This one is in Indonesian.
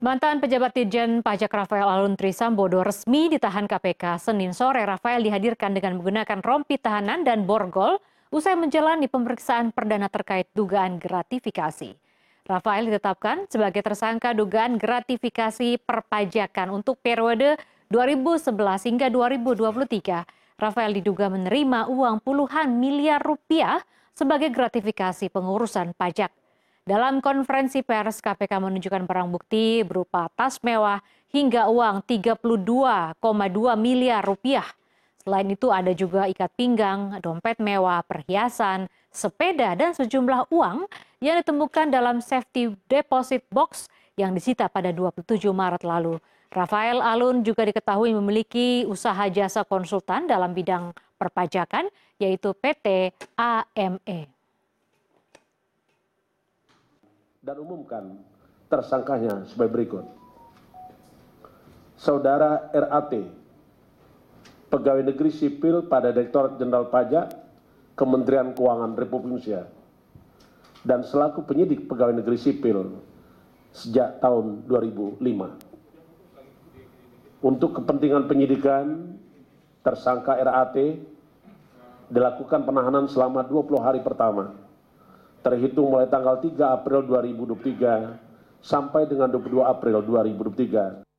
Mantan pejabat Dirjen Pajak Rafael Alun Trisambodo resmi ditahan KPK. Senin sore, Rafael dihadirkan dengan menggunakan rompi tahanan dan borgol usai menjalani pemeriksaan perdana terkait dugaan gratifikasi. Rafael ditetapkan sebagai tersangka dugaan gratifikasi perpajakan untuk periode 2011 hingga 2023. Rafael diduga menerima uang puluhan miliar rupiah sebagai gratifikasi pengurusan pajak. Dalam konferensi pers, KPK menunjukkan barang bukti berupa tas mewah hingga uang 32,2 miliar rupiah. Selain itu ada juga ikat pinggang, dompet mewah, perhiasan, sepeda, dan sejumlah uang yang ditemukan dalam safety deposit box yang disita pada 27 Maret lalu. Rafael Alun juga diketahui memiliki usaha jasa konsultan dalam bidang perpajakan, yaitu PT AME. Dan umumkan tersangkanya sebagai berikut. Saudara RAT, pegawai negeri sipil pada Direktorat Jenderal Pajak Kementerian Keuangan Republik Indonesia dan selaku penyidik pegawai negeri sipil sejak tahun 2005. Untuk kepentingan penyidikan, tersangka RAT dilakukan penahanan selama 20 hari pertama terhitung mulai tanggal 3 April 2023 sampai dengan 22 April 2023.